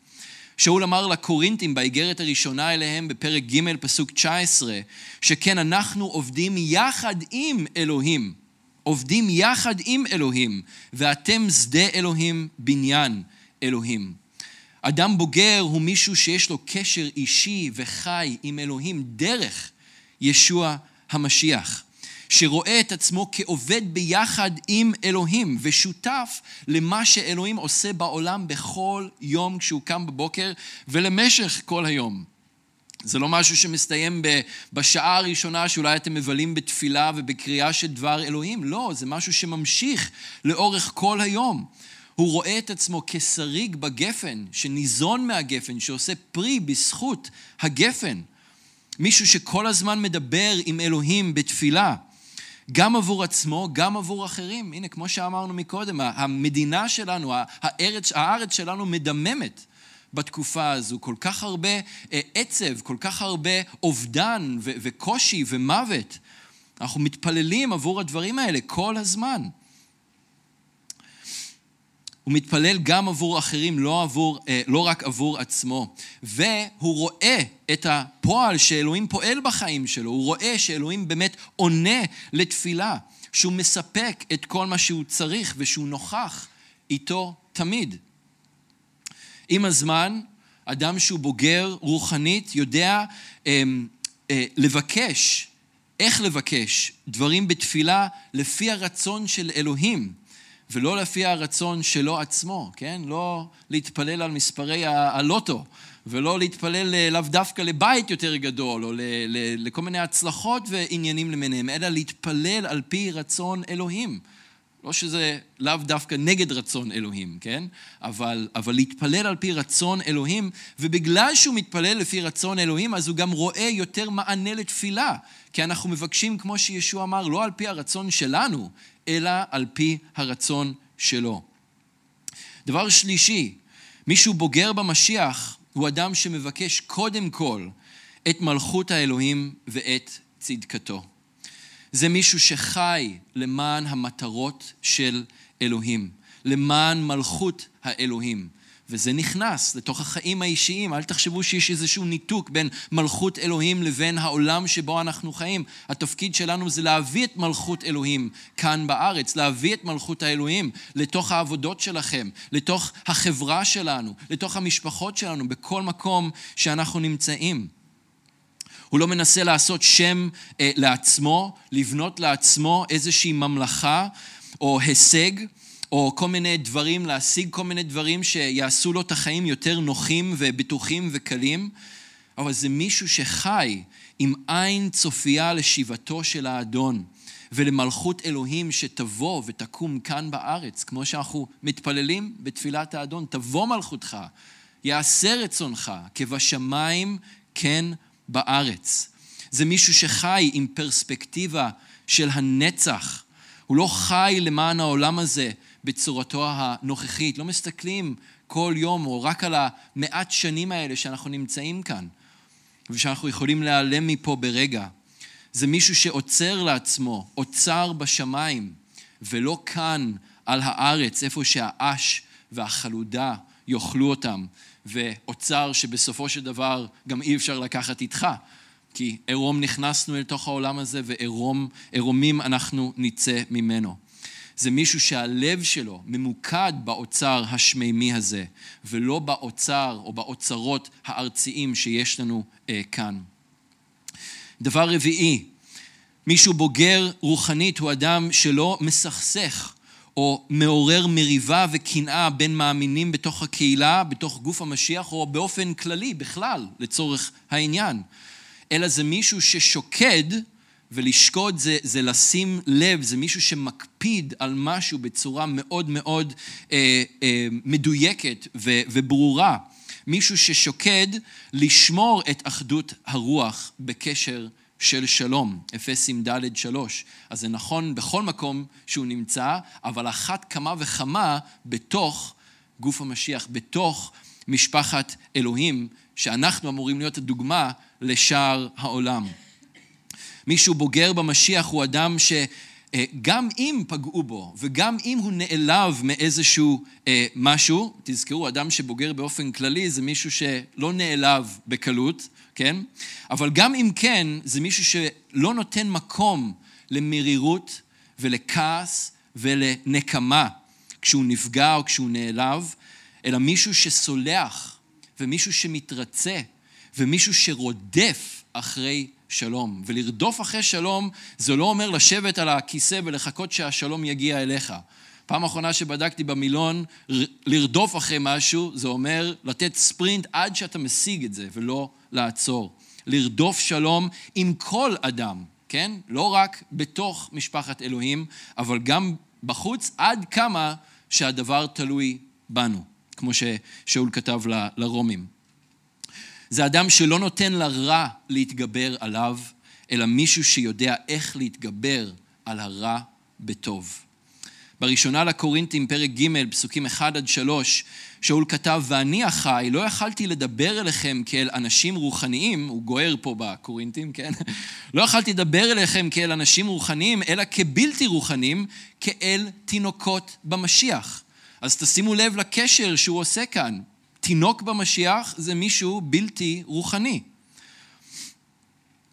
שאול אמר לקורינתים באיגרת הראשונה אליהם בפרק ג' פסוק 19, שכן אנחנו עובדים יחד עם אלוהים. עובדים יחד עם אלוהים, ואתם שדה אלוהים, בניין אלוהים. אדם בוגר הוא מישהו שיש לו קשר אישי וחי עם אלוהים דרך ישוע המשיח, שרואה את עצמו כעובד ביחד עם אלוהים ושותף למה שאלוהים עושה בעולם בכל יום כשהוא קם בבוקר ולמשך כל היום. זה לא משהו שמסתיים בשעה הראשונה שאולי אתם מבלים בתפילה ובקריאה של דבר אלוהים, לא, זה משהו שממשיך לאורך כל היום. הוא רואה את עצמו כשריג בגפן, שניזון מהגפן, שעושה פרי בזכות הגפן. מישהו שכל הזמן מדבר עם אלוהים בתפילה, גם עבור עצמו, גם עבור אחרים. הנה, כמו שאמרנו מקודם, המדינה שלנו, הארץ, הארץ שלנו מדממת בתקופה הזו. כל כך הרבה אה, עצב, כל כך הרבה אובדן וקושי ומוות. אנחנו מתפללים עבור הדברים האלה כל הזמן. הוא מתפלל גם עבור אחרים, לא, עבור, אה, לא רק עבור עצמו. והוא רואה את הפועל שאלוהים פועל בחיים שלו, הוא רואה שאלוהים באמת עונה לתפילה, שהוא מספק את כל מה שהוא צריך ושהוא נוכח איתו תמיד. עם הזמן, אדם שהוא בוגר רוחנית יודע אה, אה, לבקש, איך לבקש דברים בתפילה לפי הרצון של אלוהים. ולא לפי הרצון שלו עצמו, כן? לא להתפלל על מספרי הלוטו, ולא להתפלל אה, לאו דווקא לבית יותר גדול, או לכל מיני הצלחות ועניינים למיניהם, אלא להתפלל על פי רצון אלוהים. לא שזה לאו דווקא נגד רצון אלוהים, כן? אבל, אבל להתפלל על פי רצון אלוהים, ובגלל שהוא מתפלל לפי רצון אלוהים, אז הוא גם רואה יותר מענה לתפילה. כי אנחנו מבקשים, כמו שישוע אמר, לא על פי הרצון שלנו, אלא על פי הרצון שלו. דבר שלישי, מישהו בוגר במשיח הוא אדם שמבקש קודם כל את מלכות האלוהים ואת צדקתו. זה מישהו שחי למען המטרות של אלוהים, למען מלכות האלוהים. וזה נכנס לתוך החיים האישיים. אל תחשבו שיש איזשהו ניתוק בין מלכות אלוהים לבין העולם שבו אנחנו חיים. התפקיד שלנו זה להביא את מלכות אלוהים כאן בארץ, להביא את מלכות האלוהים לתוך העבודות שלכם, לתוך החברה שלנו, לתוך המשפחות שלנו, בכל מקום שאנחנו נמצאים. הוא לא מנסה לעשות שם אה, לעצמו, לבנות לעצמו איזושהי ממלכה או הישג. או כל מיני דברים, להשיג כל מיני דברים שיעשו לו את החיים יותר נוחים ובטוחים וקלים, אבל זה מישהו שחי עם עין צופייה לשיבתו של האדון ולמלכות אלוהים שתבוא ותקום כאן בארץ, כמו שאנחנו מתפללים בתפילת האדון, תבוא מלכותך, יעשה רצונך, כבשמיים כן בארץ. זה מישהו שחי עם פרספקטיבה של הנצח. הוא לא חי למען העולם הזה בצורתו הנוכחית. לא מסתכלים כל יום או רק על המעט שנים האלה שאנחנו נמצאים כאן ושאנחנו יכולים להיעלם מפה ברגע. זה מישהו שעוצר לעצמו, אוצר בשמיים, ולא כאן על הארץ, איפה שהאש והחלודה יאכלו אותם, ואוצר שבסופו של דבר גם אי אפשר לקחת איתך. כי עירום נכנסנו אל תוך העולם הזה ועירומים אנחנו נצא ממנו. זה מישהו שהלב שלו ממוקד באוצר השמימי הזה, ולא באוצר או באוצרות הארציים שיש לנו אה, כאן. דבר רביעי, מישהו בוגר רוחנית הוא אדם שלא מסכסך או מעורר מריבה וקנאה בין מאמינים בתוך הקהילה, בתוך גוף המשיח, או באופן כללי, בכלל, לצורך העניין. אלא זה מישהו ששוקד, ולשקוד זה, זה לשים לב, זה מישהו שמקפיד על משהו בצורה מאוד מאוד אה, אה, מדויקת ו, וברורה. מישהו ששוקד לשמור את אחדות הרוח בקשר של שלום, אפסים ד' שלוש. אז זה נכון בכל מקום שהוא נמצא, אבל אחת כמה וכמה בתוך גוף המשיח, בתוך משפחת אלוהים, שאנחנו אמורים להיות הדוגמה לשאר העולם. מישהו בוגר במשיח הוא אדם שגם אם פגעו בו וגם אם הוא נעלב מאיזשהו אה, משהו, תזכרו, אדם שבוגר באופן כללי זה מישהו שלא נעלב בקלות, כן? אבל גם אם כן, זה מישהו שלא נותן מקום למרירות ולכעס ולנקמה כשהוא נפגע או כשהוא נעלב, אלא מישהו שסולח ומישהו שמתרצה ומישהו שרודף אחרי שלום. ולרדוף אחרי שלום זה לא אומר לשבת על הכיסא ולחכות שהשלום יגיע אליך. פעם אחרונה שבדקתי במילון, לרדוף אחרי משהו, זה אומר לתת ספרינט עד שאתה משיג את זה, ולא לעצור. לרדוף שלום עם כל אדם, כן? לא רק בתוך משפחת אלוהים, אבל גם בחוץ, עד כמה שהדבר תלוי בנו, כמו ששאול כתב ל- לרומים. זה אדם שלא נותן לרע להתגבר עליו, אלא מישהו שיודע איך להתגבר על הרע בטוב. בראשונה לקורינתים, פרק ג', פסוקים 1 עד 3, שאול כתב, ואני החי, לא יכלתי לדבר אליכם כאל אנשים רוחניים, הוא גוער פה בקורינתים, כן? לא יכלתי לדבר אליכם כאל אנשים רוחניים, אלא כבלתי רוחניים, כאל תינוקות במשיח. אז תשימו לב לקשר שהוא עושה כאן. תינוק במשיח זה מישהו בלתי רוחני.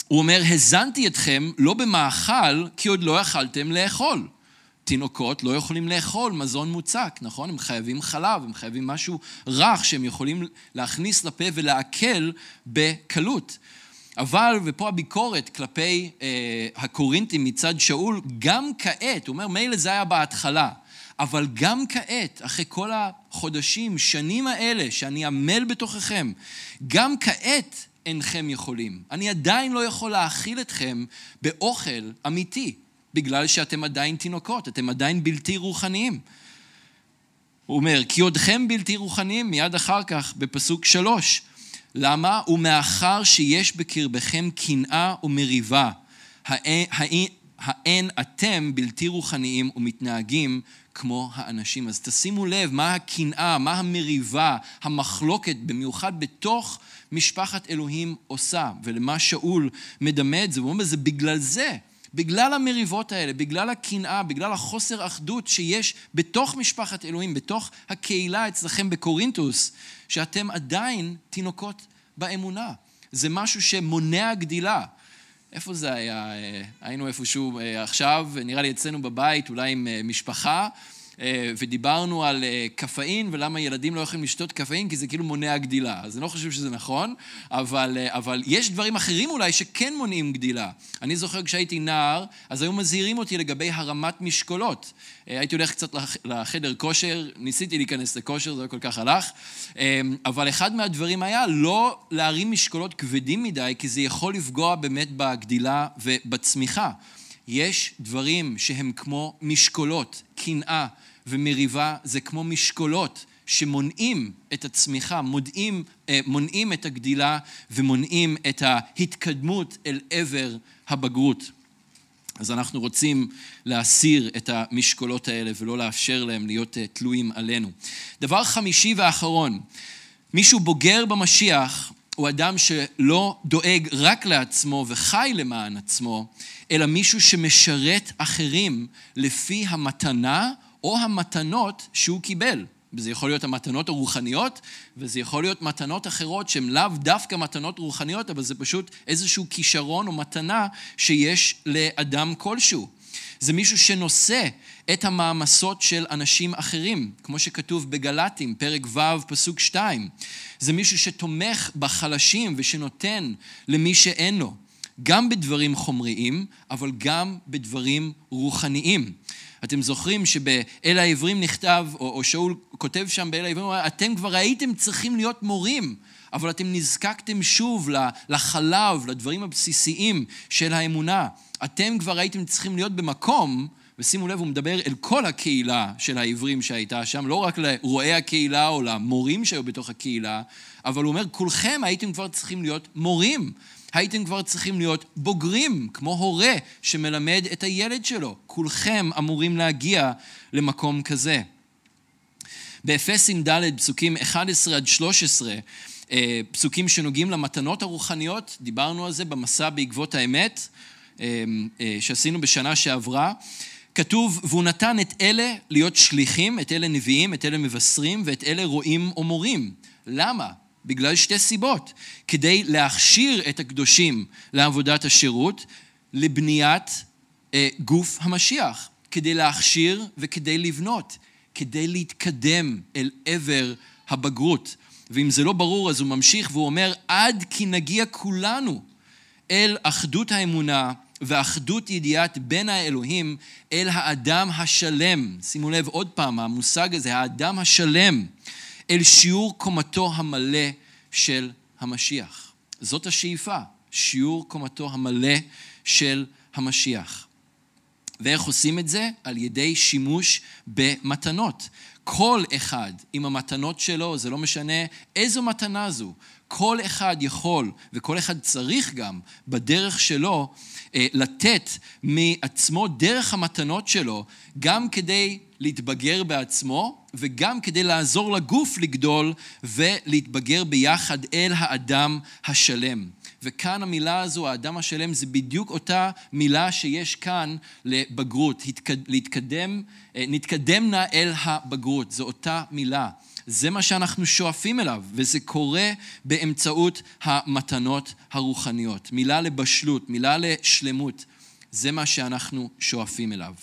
הוא אומר, הזנתי אתכם לא במאכל, כי עוד לא יכלתם לאכול. תינוקות לא יכולים לאכול מזון מוצק, נכון? הם חייבים חלב, הם חייבים משהו רך שהם יכולים להכניס לפה ולעכל בקלות. אבל, ופה הביקורת כלפי אה, הקורינטים מצד שאול, גם כעת, הוא אומר, מילא זה היה בהתחלה, אבל גם כעת, אחרי כל החודשים, שנים האלה שאני עמל בתוככם, גם כעת אינכם יכולים. אני עדיין לא יכול להאכיל אתכם באוכל אמיתי. בגלל שאתם עדיין תינוקות, אתם עדיין בלתי רוחניים. הוא אומר, כי עודכם בלתי רוחניים, מיד אחר כך, בפסוק שלוש. למה? ומאחר שיש בקרבכם קנאה ומריבה, האין אתם בלתי רוחניים ומתנהגים כמו האנשים. אז תשימו לב מה הקנאה, מה המריבה, המחלוקת, במיוחד בתוך משפחת אלוהים עושה, ולמה שאול מדמה את זה. הוא אומר, זה בגלל זה. בגלל המריבות האלה, בגלל הקנאה, בגלל החוסר אחדות שיש בתוך משפחת אלוהים, בתוך הקהילה אצלכם בקורינטוס, שאתם עדיין תינוקות באמונה. זה משהו שמונע גדילה. איפה זה היה? אה, היינו איפשהו אה, עכשיו, נראה לי אצלנו בבית, אולי עם אה, משפחה. אה, ודיברנו על אה, קפאין ולמה ילדים לא יכולים לשתות קפאין, כי זה כאילו מונע גדילה. אז אני לא חושב שזה נכון, אבל, אה, אבל יש דברים אחרים אולי שכן מונעים גדילה. אני זוכר כשהייתי נער, אז היו מזהירים אותי לגבי הרמת משקולות. הייתי הולך קצת לחדר כושר, ניסיתי להיכנס לכושר, זה לא כל כך הלך, אבל אחד מהדברים היה לא להרים משקולות כבדים מדי, כי זה יכול לפגוע באמת בגדילה ובצמיחה. יש דברים שהם כמו משקולות, קנאה ומריבה, זה כמו משקולות שמונעים את הצמיחה, מונעים, אה, מונעים את הגדילה ומונעים את ההתקדמות אל עבר הבגרות. אז אנחנו רוצים להסיר את המשקולות האלה ולא לאפשר להם להיות אה, תלויים עלינו. דבר חמישי ואחרון, מישהו בוגר במשיח הוא אדם שלא דואג רק לעצמו וחי למען עצמו, אלא מישהו שמשרת אחרים לפי המתנה או המתנות שהוא קיבל. וזה יכול להיות המתנות הרוחניות, וזה יכול להיות מתנות אחרות שהן לאו דווקא מתנות רוחניות, אבל זה פשוט איזשהו כישרון או מתנה שיש לאדם כלשהו. זה מישהו שנושא את המעמסות של אנשים אחרים, כמו שכתוב בגלטים, פרק ו', פסוק 2. זה מישהו שתומך בחלשים ושנותן למי שאין לו, גם בדברים חומריים, אבל גם בדברים רוחניים. אתם זוכרים שבאל העברים נכתב, או, או שאול כותב שם באל העברים, אתם כבר הייתם צריכים להיות מורים, אבל אתם נזקקתם שוב לחלב, לדברים הבסיסיים של האמונה. אתם כבר הייתם צריכים להיות במקום, ושימו לב, הוא מדבר אל כל הקהילה של העברים שהייתה שם, לא רק לרועי הקהילה או למורים שהיו בתוך הקהילה, אבל הוא אומר, כולכם הייתם כבר צריכים להיות מורים. הייתם כבר צריכים להיות בוגרים, כמו הורה שמלמד את הילד שלו. כולכם אמורים להגיע למקום כזה. באפסים ד', פסוקים 11 עד 13, אה, פסוקים שנוגעים למתנות הרוחניות, דיברנו על זה במסע בעקבות האמת, שעשינו בשנה שעברה. כתוב, והוא נתן את אלה להיות שליחים, את אלה נביאים, את אלה מבשרים, ואת אלה רועים או מורים. למה? בגלל שתי סיבות. כדי להכשיר את הקדושים לעבודת השירות, לבניית אה, גוף המשיח. כדי להכשיר וכדי לבנות. כדי להתקדם אל עבר הבגרות. ואם זה לא ברור, אז הוא ממשיך והוא אומר, עד כי נגיע כולנו אל אחדות האמונה ואחדות ידיעת בין האלוהים אל האדם השלם. שימו לב עוד פעם, המושג הזה, האדם השלם. אל שיעור קומתו המלא של המשיח. זאת השאיפה, שיעור קומתו המלא של המשיח. ואיך עושים את זה? על ידי שימוש במתנות. כל אחד עם המתנות שלו, זה לא משנה איזו מתנה זו, כל אחד יכול, וכל אחד צריך גם, בדרך שלו, אה, לתת מעצמו דרך המתנות שלו, גם כדי להתבגר בעצמו וגם כדי לעזור לגוף לגדול ולהתבגר ביחד אל האדם השלם. וכאן המילה הזו, האדם השלם, זה בדיוק אותה מילה שיש כאן לבגרות, להתקדם, אה, נתקדם נא אל הבגרות, זו אותה מילה. זה מה שאנחנו שואפים אליו, וזה קורה באמצעות המתנות הרוחניות. מילה לבשלות, מילה לשלמות, זה מה שאנחנו שואפים אליו.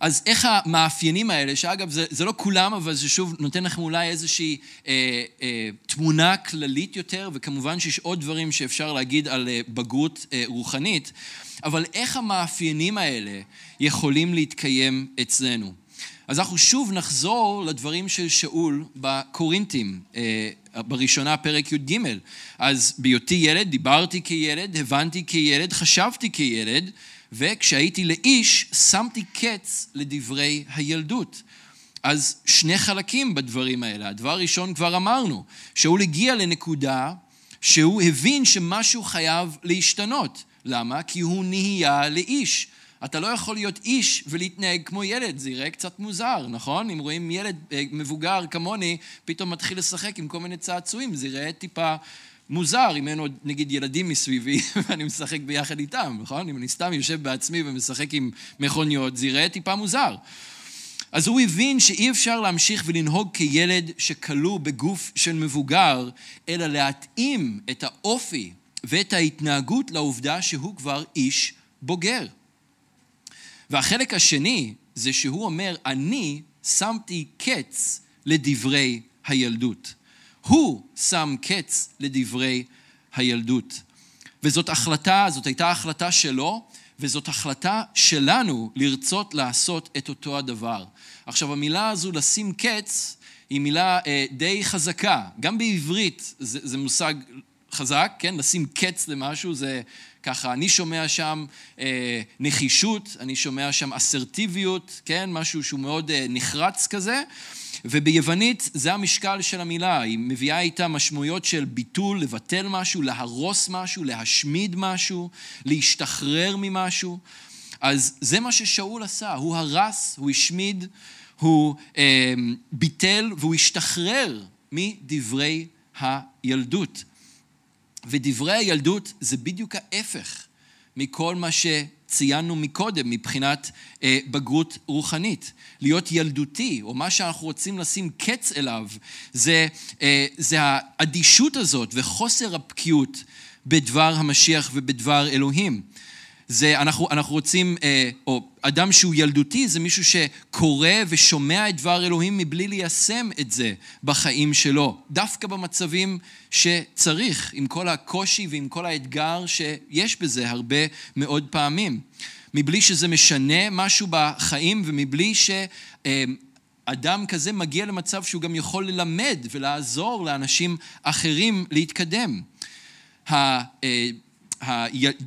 אז איך המאפיינים האלה, שאגב, זה, זה לא כולם, אבל זה שוב נותן לכם אולי איזושהי אה, אה, תמונה כללית יותר, וכמובן שיש עוד דברים שאפשר להגיד על אה, בגרות אה, רוחנית, אבל איך המאפיינים האלה יכולים להתקיים אצלנו? אז אנחנו שוב נחזור לדברים של שאול בקורינטים, אה, בראשונה פרק י"ג. אז בהיותי ילד, דיברתי כילד, הבנתי כילד, חשבתי כילד, וכשהייתי לאיש, שמתי קץ לדברי הילדות. אז שני חלקים בדברים האלה. הדבר הראשון כבר אמרנו, שאול הגיע לנקודה שהוא הבין שמשהו חייב להשתנות. למה? כי הוא נהיה לאיש. אתה לא יכול להיות איש ולהתנהג כמו ילד, זה יראה קצת מוזר, נכון? אם רואים ילד אה, מבוגר כמוני, פתאום מתחיל לשחק עם כל מיני צעצועים, זה יראה טיפה מוזר אם אין עוד נגיד ילדים מסביבי ואני משחק ביחד איתם, נכון? אם אני סתם יושב בעצמי ומשחק עם מכוניות, זה יראה טיפה מוזר. אז הוא הבין שאי אפשר להמשיך ולנהוג כילד שכלוא בגוף של מבוגר, אלא להתאים את האופי ואת ההתנהגות לעובדה שהוא כבר איש בוגר. והחלק השני זה שהוא אומר, אני שמתי קץ לדברי הילדות. הוא שם קץ לדברי הילדות. וזאת החלטה, זאת הייתה החלטה שלו, וזאת החלטה שלנו לרצות לעשות את אותו הדבר. עכשיו, המילה הזו, לשים קץ, היא מילה אה, די חזקה. גם בעברית זה, זה מושג חזק, כן? לשים קץ למשהו זה ככה, אני שומע שם אה, נחישות, אני שומע שם אסרטיביות, כן? משהו שהוא מאוד אה, נחרץ כזה. וביוונית זה המשקל של המילה, היא מביאה איתה משמעויות של ביטול, לבטל משהו, להרוס משהו, להשמיד משהו, להשתחרר ממשהו. אז זה מה ששאול עשה, הוא הרס, הוא השמיד, הוא אה, ביטל והוא השתחרר מדברי הילדות. ודברי הילדות זה בדיוק ההפך מכל מה שציינו מקודם מבחינת אה, בגרות רוחנית. להיות ילדותי, או מה שאנחנו רוצים לשים קץ אליו, זה, אה, זה האדישות הזאת וחוסר הבקיאות בדבר המשיח ובדבר אלוהים. זה, אנחנו, אנחנו רוצים, אה, או אדם שהוא ילדותי זה מישהו שקורא ושומע את דבר אלוהים מבלי ליישם את זה בחיים שלו, דווקא במצבים שצריך, עם כל הקושי ועם כל האתגר שיש בזה הרבה מאוד פעמים. מבלי שזה משנה משהו בחיים ומבלי שאדם כזה מגיע למצב שהוא גם יכול ללמד ולעזור לאנשים אחרים להתקדם.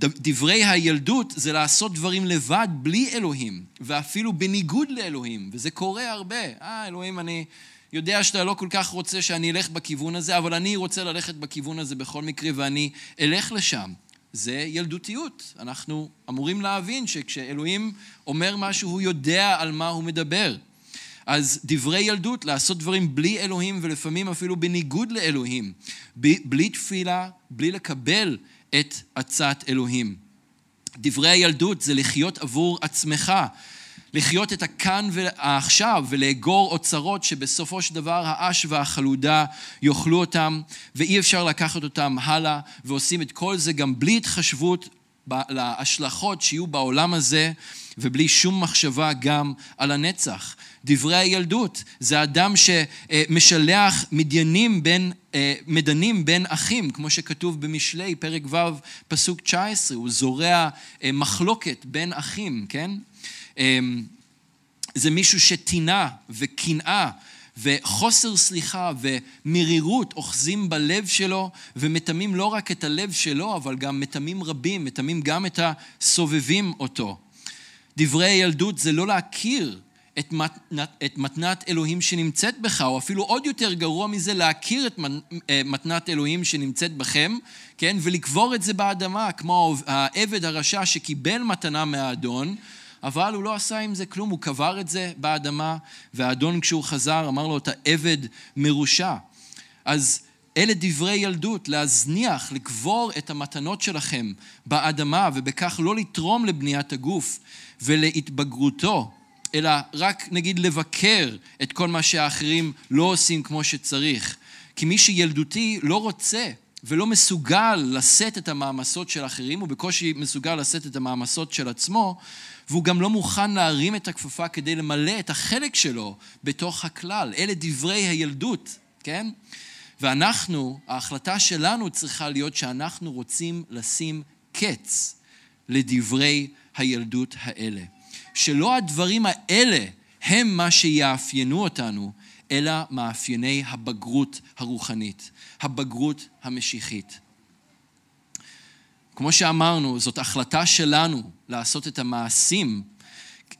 דברי הילדות זה לעשות דברים לבד, בלי אלוהים, ואפילו בניגוד לאלוהים, וזה קורה הרבה. אה, אלוהים, אני יודע שאתה לא כל כך רוצה שאני אלך בכיוון הזה, אבל אני רוצה ללכת בכיוון הזה בכל מקרה, ואני אלך לשם. זה ילדותיות. אנחנו אמורים להבין שכשאלוהים אומר משהו, הוא יודע על מה הוא מדבר. אז דברי ילדות, לעשות דברים בלי אלוהים ולפעמים אפילו בניגוד לאלוהים, בלי תפילה, בלי לקבל את עצת אלוהים. דברי הילדות זה לחיות עבור עצמך, לחיות את הכאן והעכשיו ולאגור אוצרות שבסופו של דבר האש והחלודה יאכלו אותם ואי אפשר לקחת אותם הלאה ועושים את כל זה גם בלי התחשבות להשלכות שיהיו בעולם הזה ובלי שום מחשבה גם על הנצח. דברי הילדות, זה אדם שמשלח מדיינים בין, מדנים בין אחים, כמו שכתוב במשלי, פרק ו', פסוק 19, הוא זורע מחלוקת בין אחים, כן? זה מישהו שטינה וקנאה וחוסר סליחה ומרירות אוחזים בלב שלו ומטמאים לא רק את הלב שלו, אבל גם מטמאים רבים, מטמאים גם את הסובבים אותו. דברי הילדות זה לא להכיר את מתנת, את מתנת אלוהים שנמצאת בך, או אפילו עוד יותר גרוע מזה, להכיר את אה, מתנת אלוהים שנמצאת בכם, כן? ולקבור את זה באדמה, כמו העבד הרשע שקיבל מתנה מהאדון, אבל הוא לא עשה עם זה כלום, הוא קבר את זה באדמה, והאדון כשהוא חזר אמר לו, אתה עבד מרושע. אז אלה דברי ילדות, להזניח, לקבור את המתנות שלכם באדמה, ובכך לא לתרום לבניית הגוף ולהתבגרותו, אלא רק נגיד לבקר את כל מה שהאחרים לא עושים כמו שצריך. כי מי שילדותי לא רוצה ולא מסוגל לשאת את המעמסות של אחרים, הוא בקושי מסוגל לשאת את המעמסות של עצמו, והוא גם לא מוכן להרים את הכפפה כדי למלא את החלק שלו בתוך הכלל. אלה דברי הילדות, כן? ואנחנו, ההחלטה שלנו צריכה להיות שאנחנו רוצים לשים קץ לדברי הילדות האלה. שלא הדברים האלה הם מה שיאפיינו אותנו, אלא מאפייני הבגרות הרוחנית, הבגרות המשיחית. כמו שאמרנו, זאת החלטה שלנו לעשות את המעשים,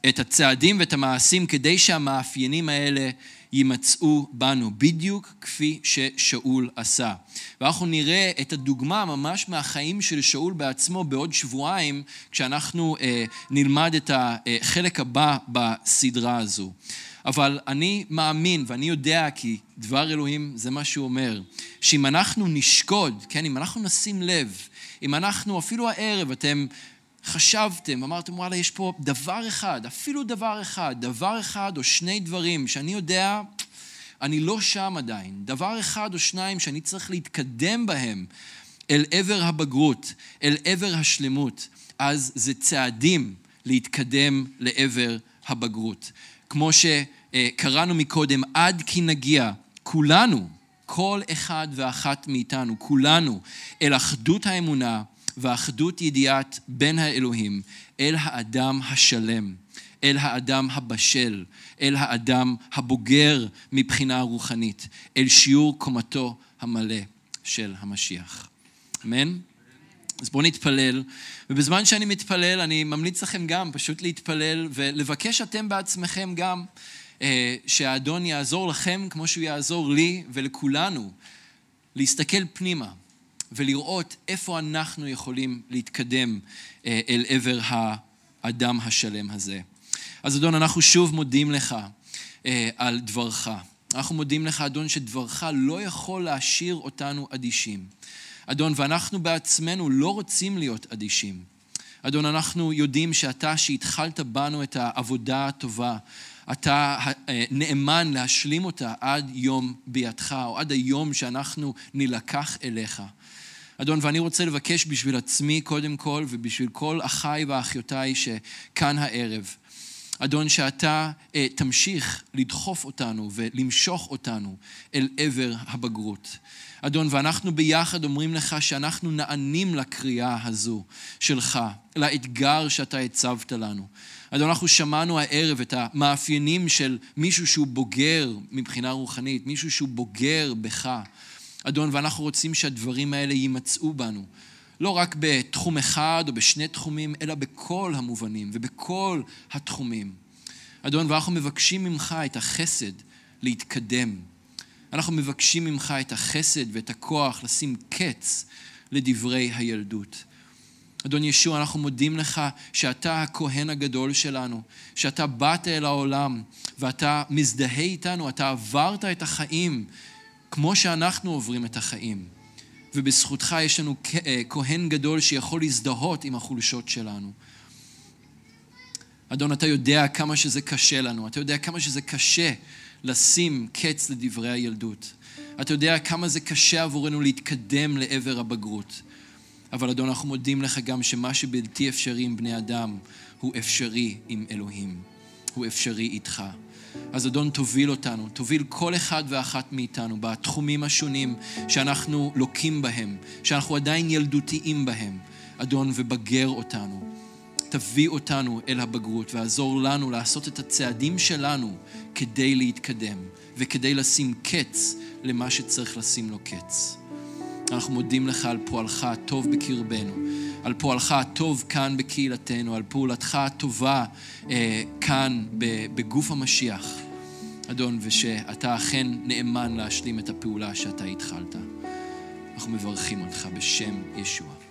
את הצעדים ואת המעשים כדי שהמאפיינים האלה יימצאו בנו, בדיוק כפי ששאול עשה. ואנחנו נראה את הדוגמה ממש מהחיים של שאול בעצמו בעוד שבועיים, כשאנחנו אה, נלמד את החלק הבא בסדרה הזו. אבל אני מאמין ואני יודע כי דבר אלוהים זה מה שהוא אומר, שאם אנחנו נשקוד, כן, אם אנחנו נשים לב, אם אנחנו אפילו הערב אתם חשבתם, אמרתם, וואלה, יש פה דבר אחד, אפילו דבר אחד, דבר אחד או שני דברים שאני יודע, אני לא שם עדיין. דבר אחד או שניים שאני צריך להתקדם בהם אל עבר הבגרות, אל עבר השלמות, אז זה צעדים להתקדם לעבר הבגרות. כמו שקראנו מקודם, עד כי נגיע, כולנו, כל אחד ואחת מאיתנו, כולנו, אל אחדות האמונה, ואחדות ידיעת בין האלוהים אל האדם השלם, אל האדם הבשל, אל האדם הבוגר מבחינה רוחנית, אל שיעור קומתו המלא של המשיח. אמן? אז בואו נתפלל, ובזמן שאני מתפלל, אני ממליץ לכם גם פשוט להתפלל ולבקש אתם בעצמכם גם שהאדון יעזור לכם כמו שהוא יעזור לי ולכולנו להסתכל פנימה ולראות איפה אנחנו יכולים להתקדם אה, אל עבר האדם השלם הזה. אז אדון, אנחנו שוב מודים לך אה, על דברך. אנחנו מודים לך, אדון, שדברך לא יכול להשאיר אותנו אדישים. אדון, ואנחנו בעצמנו לא רוצים להיות אדישים. אדון, אנחנו יודעים שאתה, שהתחלת בנו את העבודה הטובה, אתה אה, נאמן להשלים אותה עד יום בידך, או עד היום שאנחנו נילקח אליך. אדון, ואני רוצה לבקש בשביל עצמי קודם כל, ובשביל כל אחיי ואחיותיי שכאן הערב, אדון, שאתה אה, תמשיך לדחוף אותנו ולמשוך אותנו אל עבר הבגרות. אדון, ואנחנו ביחד אומרים לך שאנחנו נענים לקריאה הזו שלך, לאתגר שאתה הצבת לנו. אדון, אנחנו שמענו הערב את המאפיינים של מישהו שהוא בוגר מבחינה רוחנית, מישהו שהוא בוגר בך. אדון, ואנחנו רוצים שהדברים האלה יימצאו בנו. לא רק בתחום אחד או בשני תחומים, אלא בכל המובנים ובכל התחומים. אדון, ואנחנו מבקשים ממך את החסד להתקדם. אנחנו מבקשים ממך את החסד ואת הכוח לשים קץ לדברי הילדות. אדון ישוע, אנחנו מודים לך שאתה הכהן הגדול שלנו, שאתה באת אל העולם ואתה מזדהה איתנו, אתה עברת את החיים כמו שאנחנו עוברים את החיים. ובזכותך יש לנו אה, כהן גדול שיכול להזדהות עם החולשות שלנו. אדון, אתה יודע כמה שזה קשה לנו, אתה יודע כמה שזה קשה לשים קץ לדברי הילדות. אתה יודע כמה זה קשה עבורנו להתקדם לעבר הבגרות. אבל אדון, אנחנו מודים לך גם שמה שבלתי אפשרי עם בני אדם, הוא אפשרי עם אלוהים. הוא אפשרי איתך. אז אדון, תוביל אותנו, תוביל כל אחד ואחת מאיתנו בתחומים השונים שאנחנו לוקים בהם, שאנחנו עדיין ילדותיים בהם, אדון, ובגר אותנו. תביא אותנו אל הבגרות ועזור לנו לעשות את הצעדים שלנו כדי להתקדם וכדי לשים קץ למה שצריך לשים לו קץ. אנחנו מודים לך על פועלך הטוב בקרבנו, על פועלך הטוב כאן בקהילתנו, על פעולתך הטובה אה, כאן בגוף המשיח, אדון, ושאתה אכן נאמן להשלים את הפעולה שאתה התחלת. אנחנו מברכים אותך בשם ישוע.